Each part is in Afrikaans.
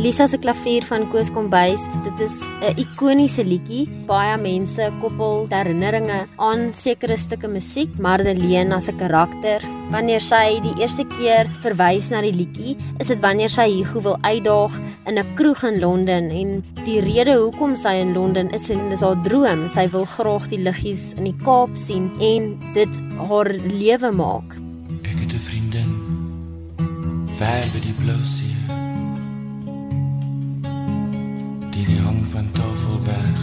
Lisa se klavier van Koos Kombuis, dit is 'n ikoniese liedjie. Baie mense koppel herinneringe aan sekere stukke musiek, Madeleine as 'n karakter. Wanneer sy die eerste keer verwys na die liedjie, is dit wanneer sy Hugo wil uitdaag in 'n kroeg in Londen en die rede hoekom sy in Londen is, is haar droom. Sy wil graag die liggies in die Kaap sien en dit haar lewe maak. Ek het 'n vriendin ver by die blou see. Die hang van Tafelberg.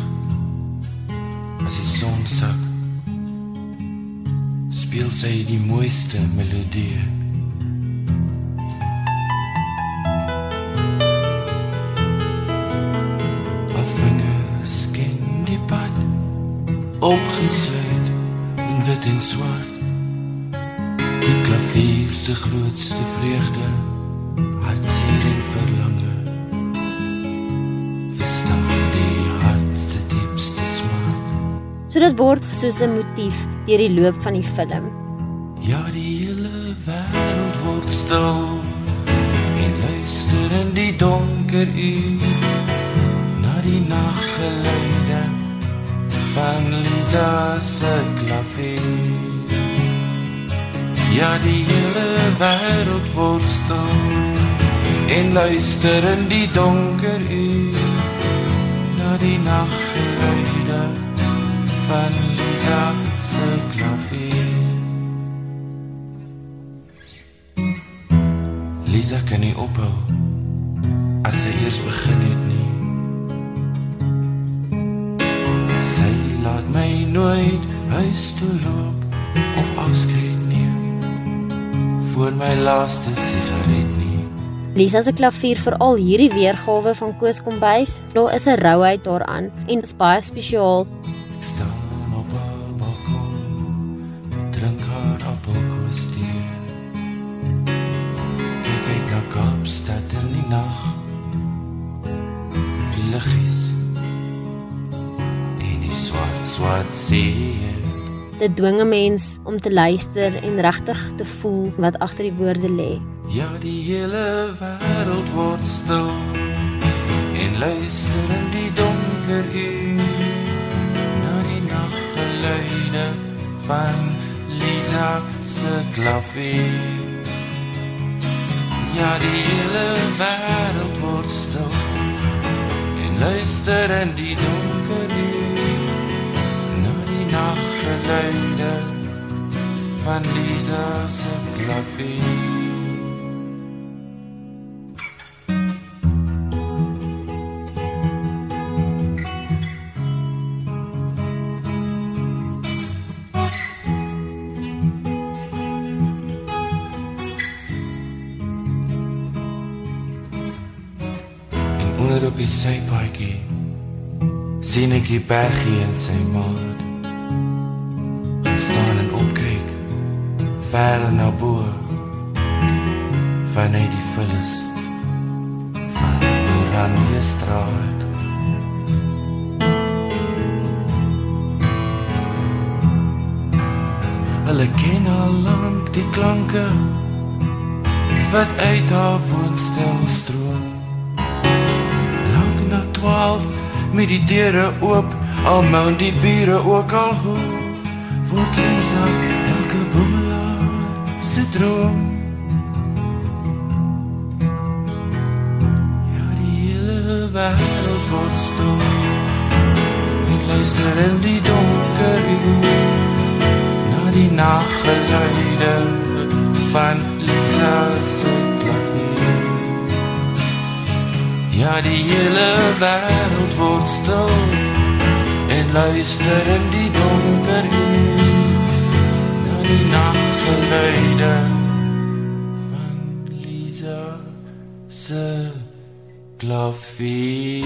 As die son sak speel sy die mooiste melodie. Opgesluit in wit en swart. Die klavier se grootste vreugde So dit word soos 'n motief deur die loop van die film. Ja, die hele wêreld word stil en luister in die donker uur na die naggeluide van Lisa se klavier. Ja, die hele wêreld word stil en luister in die donker uur na die naggeluide Lisa se klavier. Lisa kan nie ophou as sy eers begin het nie. Sy laat my nooit huis toe loop of afskeid neem voor my laaste sigaret nie. Lisa se klavier vir al hierdie weergawe van Koos Kombuis, daar is 'n rouheid daaraan en dit is baie spesiaal swart see. Dit dwing 'n mens om te luister en regtig te voel wat agter die woorde lê. Ja, die hele wêreld word stil en luister in die donker uur na die naggeluide van Lisa se klavier. Ja, die hele wêreld word stil en luister in die donker uur nachtgeluide van Lisa se klavier. onder op die sypaadjie sien ek die bergie in sy maat ver na bo van die vullis van Oranje straat Hulle ken al lank die klanke wat uit haar woonstel stroom. Lank na 12 met die deure oop al moun die bure ook al word Lisa elke boemelaar droom. Ja, die hele wêreld word stil. Ek luister in die donker uur na die naggeluide van Lisa se klavier. Ja, die hele wêreld word stil en luister in die donker uur die nachtgeluide van Lisa se klavier.